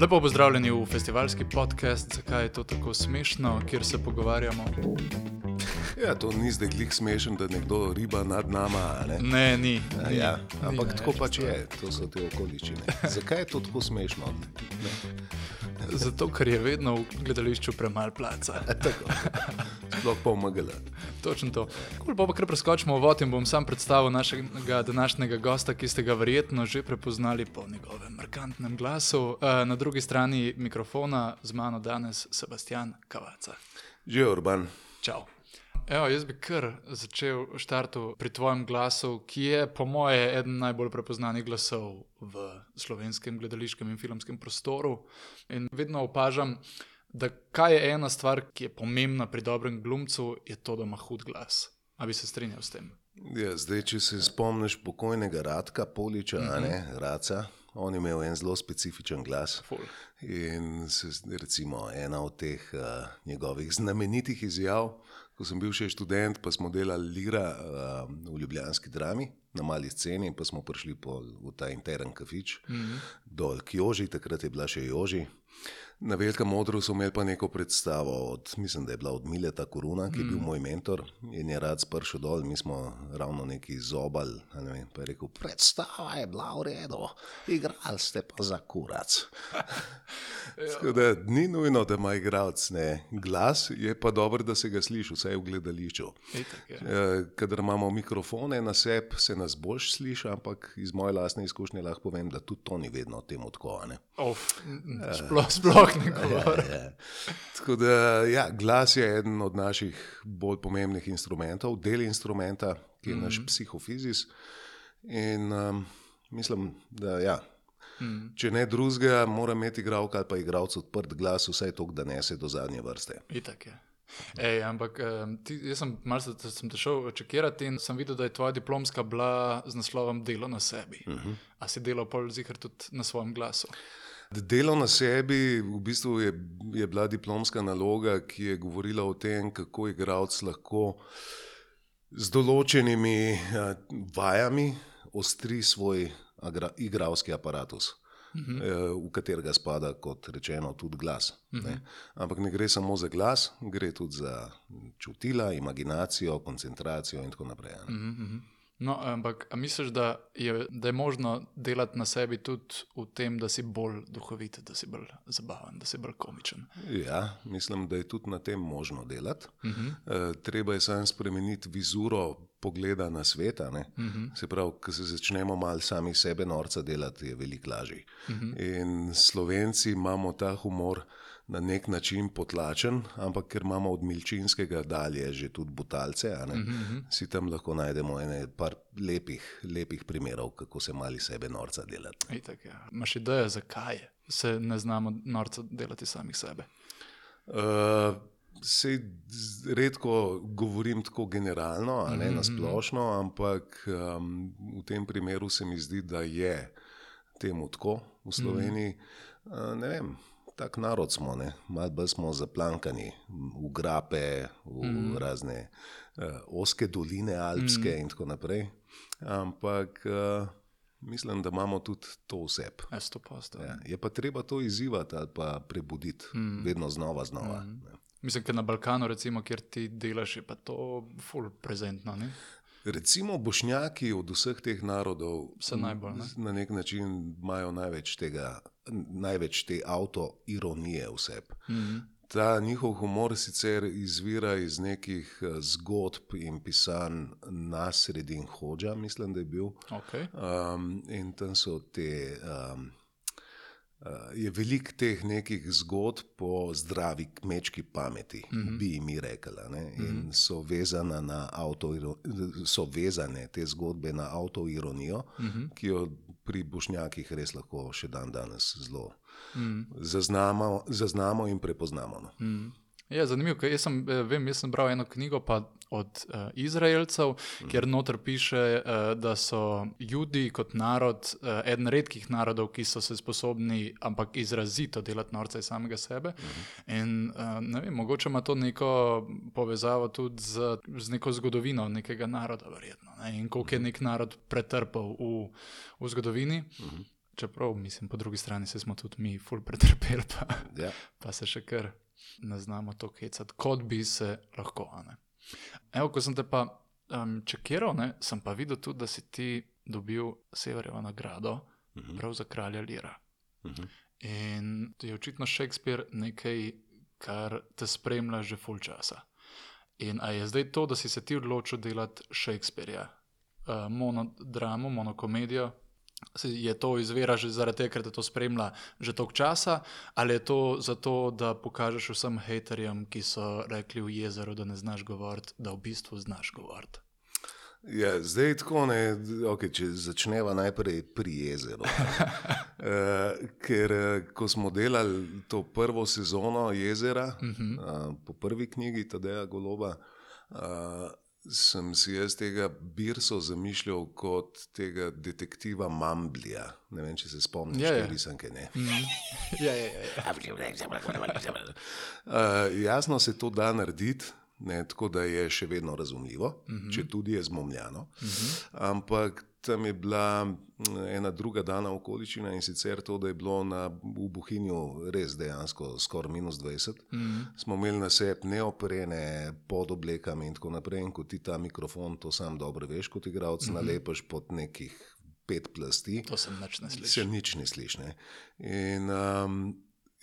Lepo pozdravljeni v festivalski podcast, zakaj je to tako smešno, kjer se pogovarjamo. Ja, to ni zdaj glih smešen, da nekdo riba nad nama. Ne, ne ni. A, ni, ja, ni ampak ne, tako pač je, to so te okoliščine. Zakaj je to tako smešno? Ne. Zato, ker je vedno v gledališču premalo placa. Tako, sploh pa umagala. Točno to. Kul pa, pa kar preskočimo v vod in bom sam predstavil našega današnjega gosta, ki ste ga verjetno že prepoznali po njegovem markantnem glasu. Eh, Na drugi strani mikrofona z mano danes Sebastian Kavaca. Že urban. Čau. Evo, jaz bi kar začel štartu pri tvojem glasu, ki je po moje eden najbolj prepoznanih glasov v slovenskem gledališkem in filmskem prostoru. In vedno opažam, da kaj je ena stvar, ki je pomembna pri dobrem glumcu, je to, da ima hud glas. A bi se strinjal s tem? Ja, zdaj, če se spomniš pokojnega Radka Poliča, mm -hmm. ne, Raca, on je imel en zelo specifičen glas. Ful. In se, recimo, ena od teh uh, njegovih znamenitih izjav, ko sem bil še študent, pa smo delali Lira uh, v Ljubljanski drami na mali sceni, pa smo prišli po, v ta intern kafič mm -hmm. dol k Joži, takrat je bila še Joži. Na velikem modru so imeli pa neko predstavo, od, mislim, da je bila od Mileta Koruna, ki je bil mm. moj mentor in je rad spršel dol. Mi smo ravno neki zobal. Ne vem, pa je rekel: Predstava je bila v redu, igrali ste pa za kurac. Da ni nujno, da ima igralec glas, je pa dobro, da se ga sliši, vsaj v gledališču. Kadar imamo mikrofone na sebi, se nas boljš sliši, ampak iz moje lastne izkušnje lahko povem, da tudi to ni vedno temu tako. Sploh, sploh ne govori. Ja, ja. Tako da ja, glas je eden od naših bolj pomembnih instrumentov, del instrumenta, ki je mm -hmm. naš psihofizis. In um, mislim, da ja. Mm. Če ne drugega, mora imeti igralka ali pa igralec odprt glas, vsaj to, da ne se do zadnje vrste. Itak je. Ej, ampak ti, jaz sem malce sem te šel čekirati in sem videl, da je tvoja diplomska bila z naslovom Delo na sebi. Uh -huh. A si delal pol zihar tudi na svojem glasu? Delo na sebi v bistvu je, je bila diplomska naloga, ki je govorila o tem, kako igralec lahko z določenimi vajami ostri svoj igralski aparatus. Uh -huh. V katerega spada, kot rečeno, tudi glas. Ne? Ampak ne gre samo za glas, gre tudi za čutila, imaginacijo, koncentracijo in tako naprej. Uh -huh. No, ampak misliš, da je, da je možno delati na sebi tudi v tem, da si bolj duhovit, da si bolj zabaven, da si bolj komičen? Ja, mislim, da je tudi na tem možno delati. Uh -huh. e, treba je samo spremeniti vizuro pogleda na svet. Uh -huh. Se pravi, ko se začnemo malo sami sebe norca delati, je veliko lažje. Uh -huh. In slovenci imamo ta humor na nek način potlačen, ampak ker imamo od milčinskega dalje že tudi butalce, uh -huh. si tam lahko najdemo ene par lepih, lepih primerov, kako se mali sebe norca delati. Itak, ja. Imaš idejo, zakaj se ne znamo norca delati samih sebe? Uh, Sej redko govorim tako generalno, ne na splošno, ampak um, v tem primeru se mi zdi, da je temu tako v Sloveniji. Uh, ne vem, tak narod smo, malo bolj smo zaplankani v grape, v mm. razne uh, oske doline, alpske mm. in tako naprej. Ampak uh, mislim, da imamo tudi to vse. Ja, je pa treba to izzivati ali pa prebuditi, mm. vedno znova. znova mm. Mislim, da na Balkanu, recimo, kjer ti delaš, je pa to full prezentno. Ne? Recimo, bošnjaki od vseh teh narodov najbolj, ne? na nek način imajo največ tega, največ te avto-ironije vse. Mm -hmm. Ta njihov humor sicer izvira iz nekih zgodb in pisanj na sredin Hoča, mislim, da je bil. Okay. Um, in tam so te. Um, je veliko teh nekih zgodb po zdravi kmečki pameti, mm -hmm. bi mi rekli. Mm -hmm. In so vezane, so vezane te zgodbe na avtoironijo, mm -hmm. ki jo pri Bošnjakih res lahko še dan danes zelo mm -hmm. zaznamo, zaznamo in prepoznamo. No. Mm -hmm. Ja, zanimivo, ker jaz sem, vem, jaz sem bral eno knjigo od uh, Izraelcev, mm. kjer noter piše, uh, da so ljudje kot narod uh, eden redkih narodov, ki so se sposobni, ampak izrazito delati norce iz samega sebe. Mm. In uh, ne vem, mogoče ima to neko povezavo tudi z, z neko zgodovino nekega naroda, verjetno. Ne? In koliko je nek narod pretrpel v, v zgodovini. Mm. čeprav mislim, po drugi strani smo tudi mi ful pretrpeli, pa, Ja. pa se še kar ne znamo to hecati, kot bi se lahko. Evo, ko sem te pa um, čekiral, ne, sem pa videl tudi, da si ti dobil Severjevo nagrado Mhm. prav za kralja Lira. Mhm. In je očitno Shakespeare nekaj, kar te spremlja že full časa. In a je zdaj to, da si se ti odločil delati Shakespearea, uh, monodramo, monokomedijo, je to izvira že zaradi tega, ker te to spremlja že toliko časa, ali je to zato, da pokažeš vsem haterjem, ki so rekli v jezeru, da ne znaš govoriti, da v bistvu znaš govoriti. Ja, zdaj tako ne, okay, če začneva najprej pri jezeru. uh, ker eh, ko smo delali to prvo sezono jezera, uh -huh. uh, po prvi knjigi Tadeja Goloba, uh, sem si jaz tega Birso zamišljal kot tega detektiva Mamblija. Ne vem, če se spomniš Ja, ja. risanke. Ne? Ja, ja, ja. Uh, jasno se to da narediti, ne, tako da je še vedno razumljivo, uh -huh. če tudi je zmomljano. Uh -huh. Ampak tam je bila mm, ena druga dana okoliščina in sicer to, da je bilo na, v Bohinju res dejansko skoraj minus 20. Uh -huh. Smo imeli na sebi neoprene pod oblekami in tako naprej. In ko ti ta mikrofon, to sam dobro veš, kot igralec, uh -huh. nalepiš pod nekih pet plasti To sem nič ne se slišal. nič ne sliši. Ne? In um,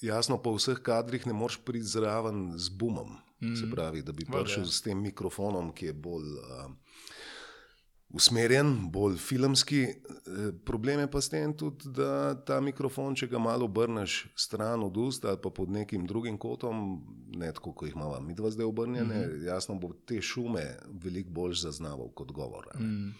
jasno, po vseh kadrih ne moreš priti zraven z bumom. Mm. Se pravi, da bi prišel ja. s tem mikrofonom, ki je bolj um, usmerjen, bolj filmski. Eh, Problem je pa s tem tudi, da ta mikrofon, če ga malo obrneš stran od ust ali pa pod nekim drugim kotom, ne tako, kot jih imamo mi dva zdaj obrnjene, mm -hmm. jasno bo te šume veliko bolj zaznaval kot govor. Mm.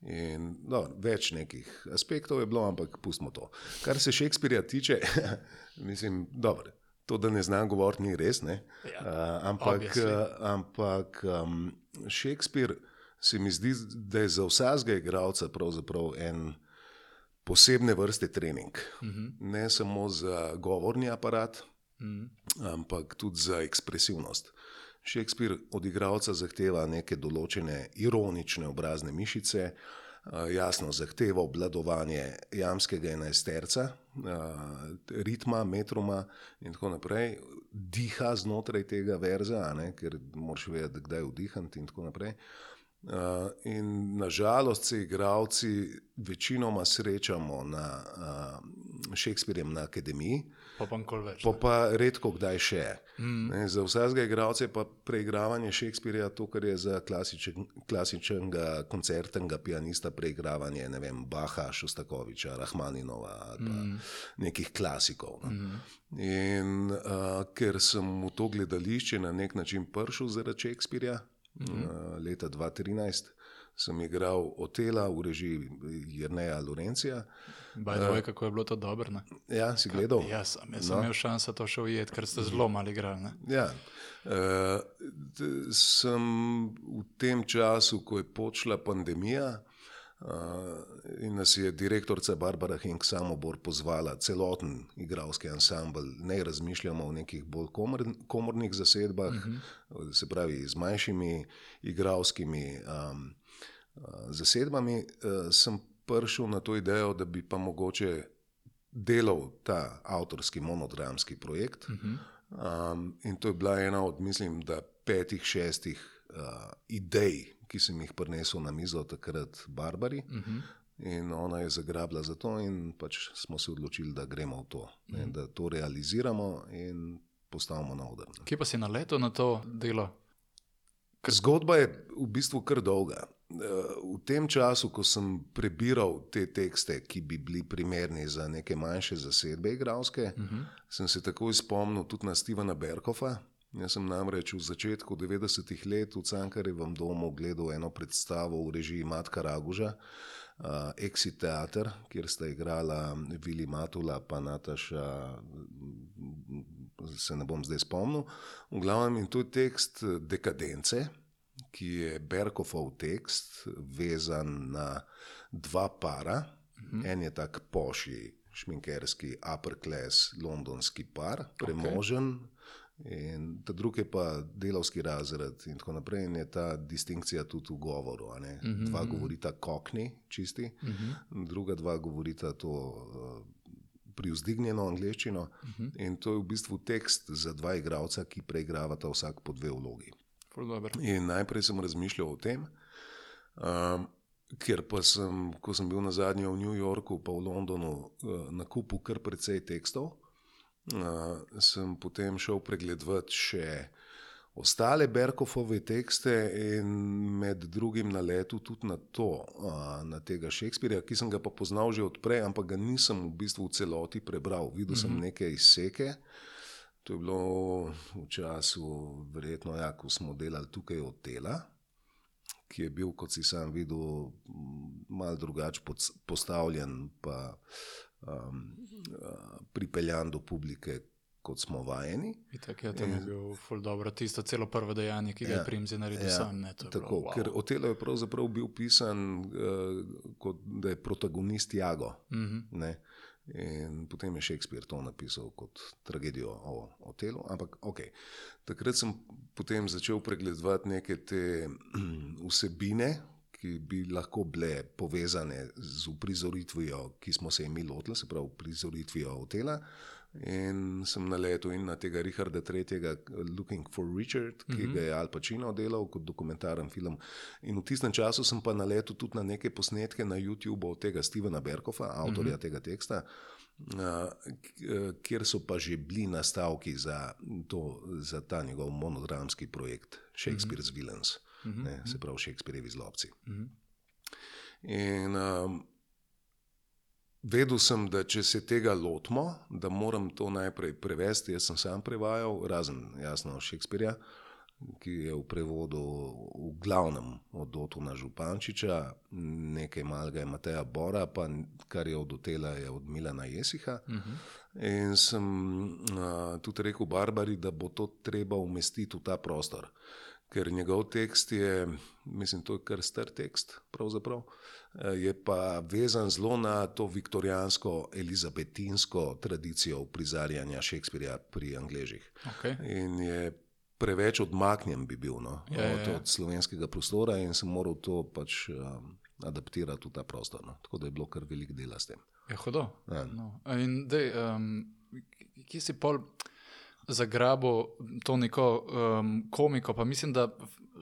In, no, več nekih aspektov je bilo, ampak pustimo to. Kar se Shakespearea tiče, mislim, dobro. To, da ne znam govoriti, ni res. Ne? Ja, Uh, ampak obviously. uh, ampak um, Shakespeare se mi zdi, da je za vsakega igralca pravzaprav en posebne vrste trening. Mm -hmm. Ne samo za govorni aparat, mm. ampak tudi za ekspresivnost. Shakespeare od igralca zahteva neke določene ironične obrazne mišice, eh, jasno zahteva obvladovanje jamskega enajsterca, eh, ritma, metroma in tako naprej, diha znotraj tega verza, ne, ker moraš vedeti, kdaj vdihati in tako naprej. Uh, in nažalost se igralci večinoma srečamo na uh, Shakespearejem na akademiji, Pa pa nikoli več. Pa pa redko kdaj še. Mm. Ne, za vsakega igralca je pa preigravanje Shakespearea to, kar je za klasičen, klasičnega koncertnega pianista preigravanje ne vem, Baha, Šostakoviča, Rahmaninova ali mm. nekih klasikov. No. Mm. In uh, ker sem v to gledališče na nek način prišel zaradi Shakespearea -hmm. uh, leta 2013. Sem igral Otela v režiji Jrneja Lorencija. Bajdo, uh, kako je bilo to dobro. Ne? Ja, si gledal? Jaz sem, jaz sem no. imel šanso to še ujeti, ker ste zelo malo igrali. Ne? Ja. Uh, sem v tem času, ko je počela pandemija in nas je direktorica Barbara Hink Samobor pozvala, celoten igralski ansambl, ne razmišljamo o nekih bolj komor, komornih zasedbah, uh -huh. se pravi z manjšimi igralskimi um, zasedbami, uh, sem prišel na to idejo, da bi pa mogoče delal ta avtorski monodramski projekt. Uh -huh. Um, in to je bila ena od, mislim, da petih, šestih uh, idej, ki sem jih prinesel na mizo takrat Barbari. Uh -huh. In ona je zagrabila za to, in pač smo se odločili, da gremo v to, ne, da to realiziramo in postavimo na oder. Kje pa si na leto na to delo? Zgodba je v bistvu kar dolga. V tem času, ko sem prebiral te tekste, ki bi bili primerni za neke manjše zasedbe, igralske, uh -huh. sem se takoj spomnil tudi na Stevena Berkofa. Jaz sem namreč v začetku 90-ih let v Cankarjevem domu gledal eno predstavo v režiji Matka Raguža, uh, Exit Theater, kjer sta igrala Vili Matula in Nataša, se ne bom zdaj spomnil. V glavnem in to je tekst Dekadence ki je Berkofov tekst, vezan na dva para. -huh. En je tak poši, šminkerski, upper class, londonski par, premožen, okay. In ta drugi je pa delovski razred, in tako naprej. In je ta distinkcija tudi v govoru. a ne. Dva govorita kokni, čisti, druga dva govorita to uh, privzdignjeno angliščino. In to je v bistvu tekst za dva igralca, ki preigravata vsak po dve vlogi. In najprej sem razmišljal o tem, um, ker pa sem, ko sem bil na zadnje v New Yorku, pa v Londonu, uh, na kupu kar precej tekstov, uh, sem potem šel pregledovati še ostale Berkofove tekste in med drugim na letu tudi na to, uh, na tega Shakespearja, ki sem ga pa poznal že odprej, ampak ga nisem v bistvu v celoti prebral. Videl sem neke izseke. To je bilo v času, verjetno, ja, ko smo delali tukaj od dela, ki je bil, kot si sam videl, malo drugače postavljen, pa um, uh, pripeljan do publike, kot smo vajeni. Itak je tam je bil ful dobro. Tisto celo prvo dejanje, ki ga je Ja. Primzi naredil Ja, sam. Ne, je Tako, bilo, wow. ker Otelo je pravzaprav bil pisan uh, kot da je protagonist Jago. Mhm. Ne? In potem je Shakespeare to napisal kot tragedijo o Otelu. Ampak ok, takrat sem potem začel pregledovati neke te vsebine, ki bi lahko bile povezane z uprizoritvijo, ki smo se jim lotili, se pravi uprizoritvijo Otela. In sem naletel in na tega Richarda III., Looking for Richard, ki mm -hmm. ga je Al Pacino delal kot dokumentaren film. In v tistem času sem pa naletel tudi na neke posnetke na YouTubu od tega Stevena Berkofa, avtorja mm -hmm. tega teksta, uh, kjer so pa že bili nastavki za, to, za ta njegov monodramski projekt Shakespeare's mm -hmm. Villains, mm -hmm. ne, se pravi Shakespeareovi zlobci. Mm -hmm. In um, Vedel sem, da če se tega lotimo, da moram to najprej prevesti. Jaz sem sam prevajal, razen jasno Šekspirja, ki je v prevodu v glavnem od Otona Župančiča, nekaj malega je Mateja Bora, pa kar je od Otela je od Milana Jesiha. Uh -huh. In sem uh, tudi rekel Barbari, da bo to treba umestiti v ta prostor. Ker njegov tekst je, mislim, to je kar star tekst, pravzaprav, je pa vezan zelo na to viktorijansko, elizabetinsko tradicijo prizarjanja Šekspirja pri Angležih. Okay. In je preveč odmaknjen, bi bil no, Ja, ja, od, ja. od slovenskega prostora, in sem moral to pač um, adaptirati v ta prostor. No. Tako da je bilo kar veliko dela s tem. Je hudo. Ja. No. In dej, um, kje si pol zagrabo to neko um, komiko, pa mislim, da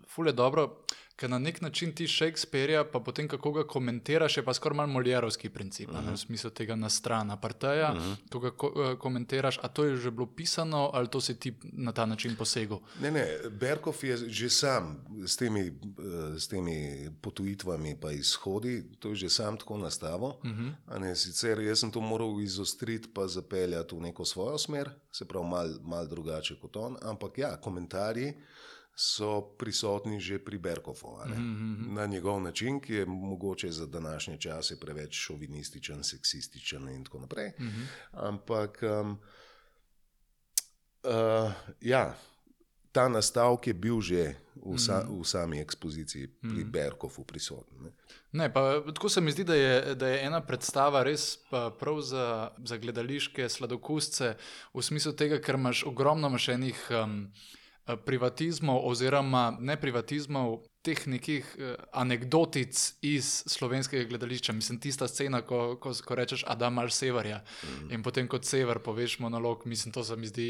fule dobro, ker na nek način ti Shakespearea, pa potem kako ga komentiraš, je pa skoraj malo moljerovski princip, uh -huh. ne, v smislu tega na stran aparteja, uh -huh. ko ga ko, uh, komentiraš, a to je že bilo pisano, ali to si ti na ta način posegel. Ne, ne, Berkov je že sam s temi, eh, s temi potujitvami in izhodi, to je že sam tako nastavil. Uh -huh. ne, sicer jaz sem to moral izostriti, pa zapeljati v neko svojo smer, se pravi, malo mal drugače kot on, ampak ja, komentarji. So prisotni že pri Berkovu, mm -hmm. na njegov način, ki je mogoče za današnje čase preveč šovinističen, seksističen in tako naprej. Mm -hmm. Ampak um, uh, ja, ta nastavek je bil že v, sa, v sami ekspoziciji pri mm. Berkovu prisoten. Ne. Ne, pa, tako se mi zdi, da je, da je ena predstava res prav za, za gledališke sladokusce, v smislu tega, ker imaš ogromno imaš enih um, privatizmov, oziroma ne privatizmov, teh nekih uh, anekdotic iz slovenskega gledališča. Mislim, tista scena, ko, ko, ko rečeš, a da imaš severja mm. in potem kot sever poveš monolog, mislim, to se mi zdi,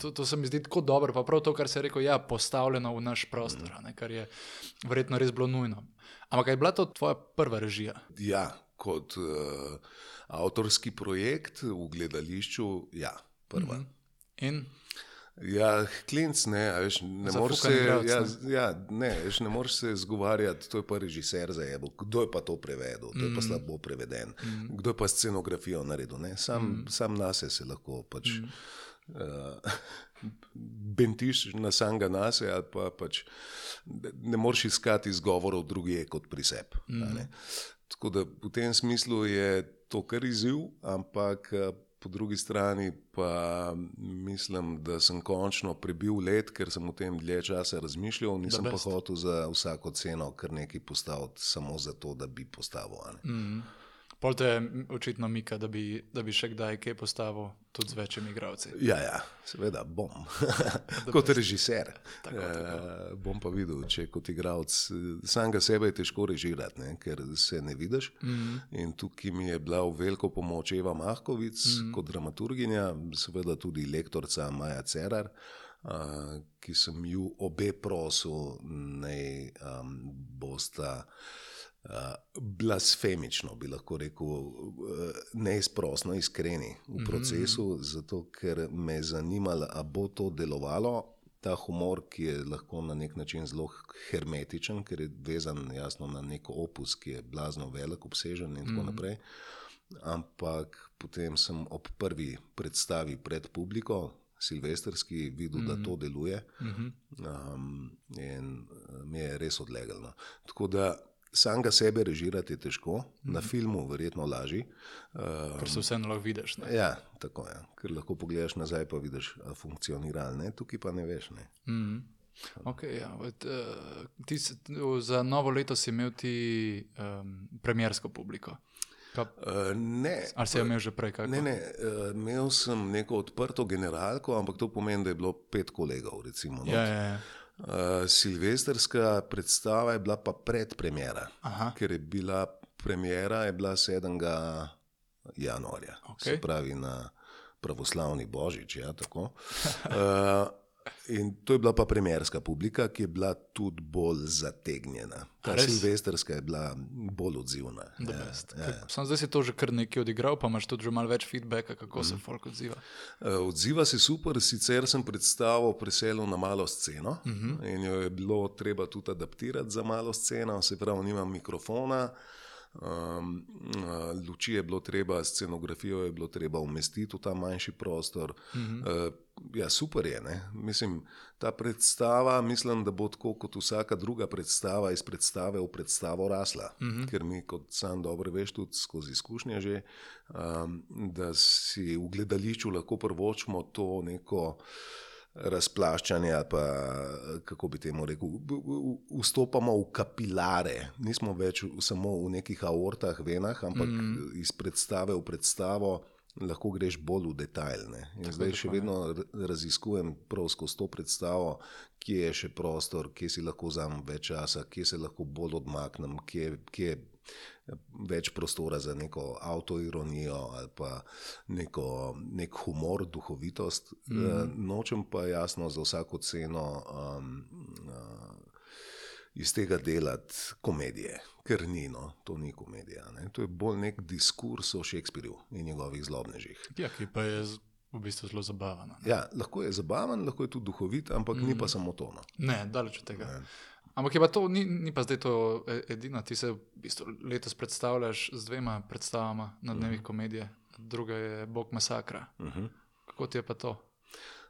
to, to se mi zdi tako dobro, pa prav to, kar se je rekel, ja, postavljeno v naš prostor, mm. ne, kar je verjetno res bilo nujno. Ampak je bila to tvoja prva režija? Ja, kot uh, avtorski projekt v gledališču, ja, prva. Mm -hmm. In Ja, klinc, ne, a veš, ne moreš se, Zafukani ja, igralec, ja, ne, veš, ne moreš se zgovarjati, to je pa režiser za ebo, kdo je pa to prevedel, to je pa slabo preveden, kdo je pa scenografijo naredil, ne, sam, sam nase se lahko pač uh, bentiš na samega nase ali pa pač ne moreš iskati izgovorov drugje kot pri sebi. ne. Tako da v tem smislu je to kar izziv, ampak eh, po drugi strani pa mislim, da sem končno prebil let, ker sem o tem dlje časa razmišljal, nisem pa hotel za vsako ceno kar nekaj postaviti samo zato, da bi postavil. ne. Pol te je očitno mika, da bi, da bi še kdaj kaj postavil tudi z večjimi igravci. Ja, ja, seveda bom. kot režiser. Uh, bom pa videl, če kot igralec samega sebe je težko režirati, ne, ker se ne vidiš. Mm -hmm. In tukaj mi je bila v veliko pomoč Eva Mahkovic mm -hmm. kot dramaturginja, seveda tudi lektorica Maja Cerar. Uh, ki sem ju obe prosil, naj um, bosta uh, blasfemično, bi lahko rekel, uh, neizprostno iskreni v procesu, mm -hmm. zato ker me je zanimalo, ali bo to delovalo. Ta humor, ki je lahko na nek način zelo hermetičen, ker je vezan jasno na neko opus, ki je blazno velik, obsežen in tako mm -hmm. naprej. Ampak potem sem ob prvi predstavi pred publiko, silvestrski, videl, mm -hmm. da to deluje. Mm -hmm. um, in mi je res odlegalo. Tako da samega sebe režirati je težko, mm na filmu verjetno lažje. Um, ker se vseeno lahko vidiš. Ne? Ja, tako je. Ker lahko pogledaš nazaj, pa vidiš, da funkcionira. Ne? Tukaj pa ne veš. Ne? Mm. Okay, ja. Ved, uh, ti, za novo leto si imel ti um, premjersko publiko. Uh, ne. Ali si imel že prej kaj? Ne, ne. Uh, imel sem neko odprto generalko, ampak to pomeni, da je bilo pet kolegov. Recimo, ja, ja, ja. Uh, silvestrska predstava je bila pa predpremjera, ker je bila premjera je bila 7. januarja, okay. se pravi na pravoslavni božič. Ja, uh, In to je bila pa premjerska publika, ki je bila tudi bolj zategnjena. Ta silvestrska je bila bolj odzivna. Ja, ja. Sam zdaj si to že kar nekaj odigral, pa imaš tudi že malo več feedbacka, kako mm. se mhm. folk odziva. Uh, odziva se super, sicer sem predstavo preselil na malo sceno mm -hmm. in jo je bilo treba tudi adaptirati za malo sceno, se pravi, nimam mikrofona. Um, luči je bilo treba, scenografijo je bilo treba umestiti v ta manjši prostor. Mm -hmm. uh, ja, super je. Ne? Mislim, ta predstava, mislim, da bo tako kot vsaka druga predstava iz predstave v predstavo rasla. Mm -hmm. Ker mi, kot sam dobro veš, tudi skozi izkušnje že, um, da si v gledališču lahko prvočimo to neko razplaščanje, ali pa kako bi temu rekel, vstopamo v kapilare, nismo več samo v nekih aortah, venah, ampak mm. iz predstave v predstavo. Lahko greš bolj v detaljne. Zdaj še vedno raziskujem skozi to predstavo, kje je še prostor, kje si lahko vzamem več časa, kje se lahko bolj odmaknem, kje, kje več prostora za neko avtoironijo ali pa neko, nek humor, duhovitost. Mm. Nočem pa jasno za vsako ceno um, uh, iz tega delati komedije, ker ni, no, to ni komedija. Ne. To je bolj nek diskurs o Shakespearju in njegovih zlobnežih. Ja, ki pa je. V bistvu zelo zabaven. Ja, lahko je zabaven, lahko je tudi duhovit, ampak mm. ni pa mhm. samo to. No. Ne, daleč od tega. Ne. Ampak je pa to, ni, ni pa zdaj to e, edina. Ti se v bistvu letos predstavljaš z dvema predstavama na dnevih uh mhm. -huh. komedije, druga je Bog masakra. Uh mhm. -huh. Kako ti je pa to?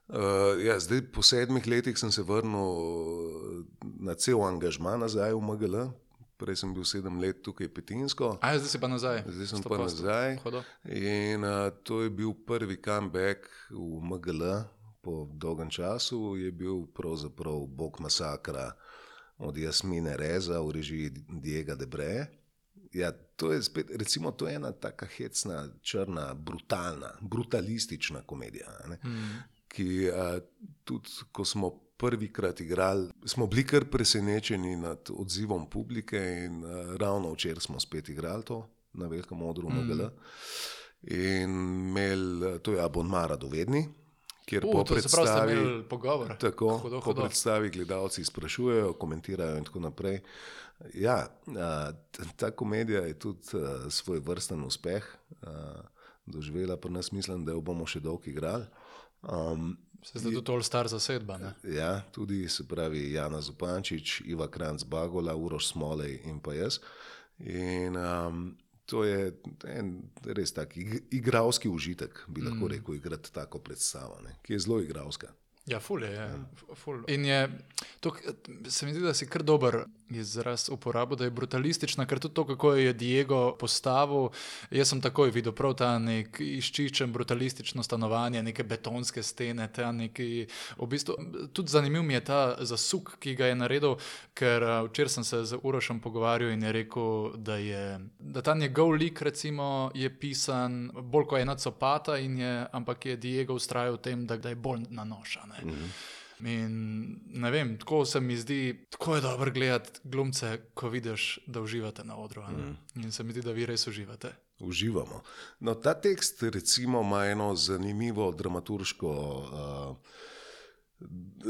Uh, ja, zdaj, po sedmih letih sem se vrnil na cel angažma nazaj v MGL. Prej sem bil sedem let tukaj petinsko. A, zdaj si pa nazaj. Zdaj sem pa nazaj. In uh, to je bil prvi comeback v MGL po dolgem času. Je bil pravzaprav Bog masakra od Jasmine Reza v režiji Diega Debreja. Ja, to je spet, recimo, to je ena tako hecna, črna, brutalna, brutalistična komedija. Mm. Ki a, tudi, ko smo prvikrat igrali, smo bili kar presenečeni nad odzivom publike, in a, ravno včeraj smo spet igrali to na velikem odru mm. MGL. In imeli, to je abonmara dovedni kjer uh, po predstavi, pogovor, tako, hodo, hodo. po predstavi gledalci sprašujejo, komentirajo in tako naprej. Ja, ta komedija je tudi svoj vrsten uspeh doživela, pa nas mislim, da jo bomo še dolgo igrali. Um, Se zdaj tudi star zasedba. Ne? Ja, tudi se pravi Jana Zupančič, Iva Kranc Bagola, Uroš Smolej in pa jaz. In, um, To je en res tak igralski užitek, bi lahko mm. rekel, igrati tako predstavo, ne, ki je zelo igralska. Ja, ful je. Ja. Ful. In je, to, se mi zdi, da si kar dober izraz uporabo, da je brutalistična, ker tudi to, kako je Diego postavil. Jaz sem takoj videl prav ta nek izčičen, brutalistično stanovanje, neke betonske stene. Neki, v bistvu, tudi zanimiv mi je ta zasuk, ki ga je naredil, ker včeraj sem se z Urošem pogovarjal in je rekel, da, je, da ta njegov lik recimo, je pisan bolj kot ena copata, je, ampak je Diego ustrajal v tem, da, da je bolj nanošan. Mm -hmm. In ne vem, tako se mi zdi, tako je dobro gledati glumce, ko vidiš, da uživate na odru. Mm. In se mi zdi, da vi res uživate. Uživamo. No, ta tekst, recimo, ima eno zanimivo dramaturško. Uh,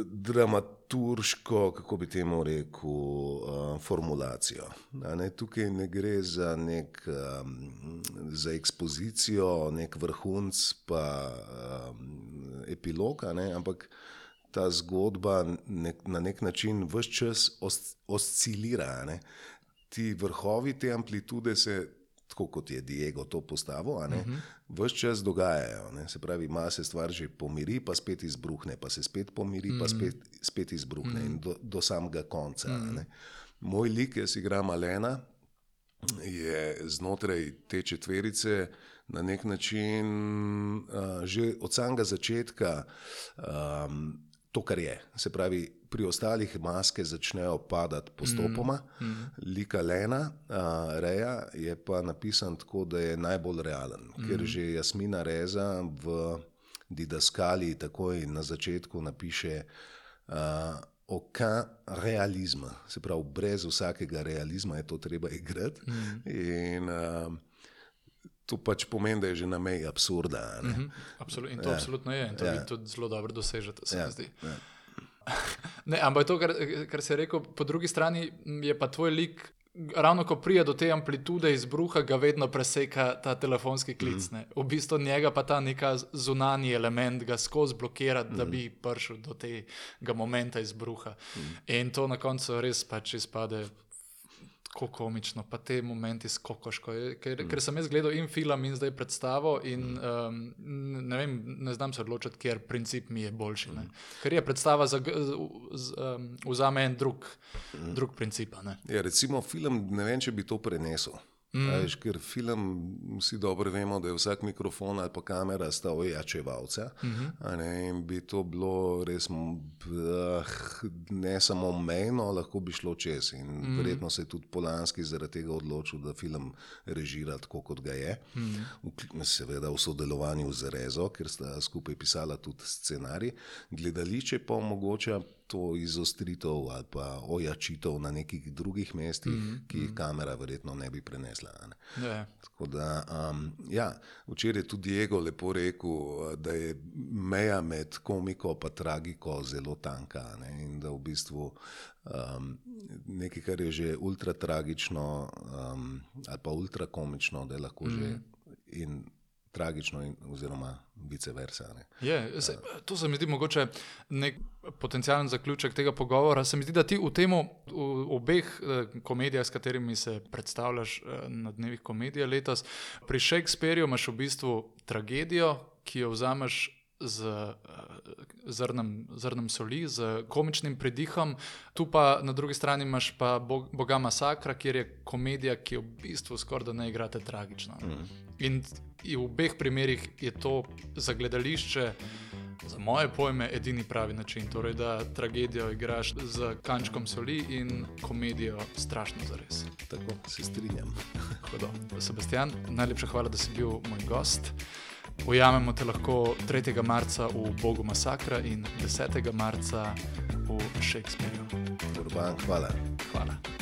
Dramaturško, kako bi temu rekel, uh, formulacijo. Ne, tukaj ne gre za nek um, za ekspozicijo, nek vrhunc, pa um, epilog, ne, ampak ta zgodba nek, na nek način vse čas os, oscilira. Ne? Ti vrhovi te amplitude se, tako kot je Diego to postavil, uh -huh. vse čas dogajajo. Ne? Se pravi, ima se stvar že pomiri, pa spet izbruhne, pa se spet pomiri, uh -huh. pa spet, spet izbruhne uh -huh. in do, do samega konca. Uh -huh. Moj lik, jaz igram Alena, je znotraj te četverice. Na nek način, uh, že od samega začetka, um, to, kar je. Se pravi, pri ostalih maske začnejo padati postopoma, mm. Mm. lika Lena, uh, Reja je pa napisan tako, da je najbolj realen, mm. ker že Jasmina Reza v Didaskali takoj na začetku napiše. Uh, Oka realizma, se pravi, brez vsakega realizma je to treba igrati. Mm. In, uh, to pač pomeni, da je že na meji absurda. Mm -hmm. Absolut, in to ja. absolutno je, in to ja. vi tudi zelo dobro dosežete, se ja. mi zdi. Ja. Ne, ampak to, kar, kar si rekel, po drugi strani je pa tvoj lik. Ravno ko pride do te amplitude izbruha, ga vedno preseka ta telefonski klic. Mm. V bistvu njega pa ta neka zunanji element ga skozi blokira, mm. da mhm. bi prišel do tega momenta izbruha. Mm. In to na koncu res pač izpade tako komično, pa te momenti s kokoško. Ker, mm. ker sem jaz gledal in film, in zdaj predstavo, in um, ne, vem, ne znam se odločiti, ker princip mi je boljši. Mm. Ker je predstava za, um, vzame en drug, mm. drug princip. Ja, recimo film, ne vem, če bi to prenesel. Mm. Veš, ker film, vsi dobro vemo, da je vsak mikrofon ali pa kamera sta ojačevalca. Mm -hmm. In bi to bilo res ne samo mejno, lahko bi šlo čez. In mm -hmm. verjetno se je tudi Polanski zaradi tega odločil, da film režira tako, kot ga je. Mm -hmm. Seveda v sodelovanju z Rezo, ker sta skupaj pisala tudi scenarij. Gledališče pa omogoča to izostritev ali pa ojačitev na nekih drugih mestih, mm -hmm. ki jih kamera verjetno ne bi prenesla. Ne? Ja. Da, um, ja, včeraj je tudi Diego lepo rekel, da je meja med komiko in tragiko zelo tanka ne? in da v bistvu um, nekaj, kar je že ultra tragično um, ali pa ultra komično, da je lahko mm -hmm. že. In tragično, in, oziroma vice versa. Je, se, to se mi zdi mogoče nek potencijalen zaključek tega pogovora. Se mi zdi, da ti v tem, v obeh eh, komedijah, s katerimi se predstavljaš eh, na dnevih komedije letos, pri Shakespeareu imaš v bistvu tragedijo, ki jo vzameš. Z zrnem, zrnem soli, z komičnim pridihom, tu pa na drugi strani imaš pa Boga Masakra, kjer je komedija, ki v bistvu skoraj da ne igrate tragično. Mm. In v obeh primerih je to za gledališče, za moje pojme, edini pravi način. Torej, da tragedijo igraš z kančkom soli in komedijo strašno za res. Tako se strinjam. Hodo. Sebastian, najlepša hvala, da si bil moj gost. Ujamemo te lahko 3. marca v Bogu Masakra in 10. marca v Shakespeareu. Urban, hvala. Hvala.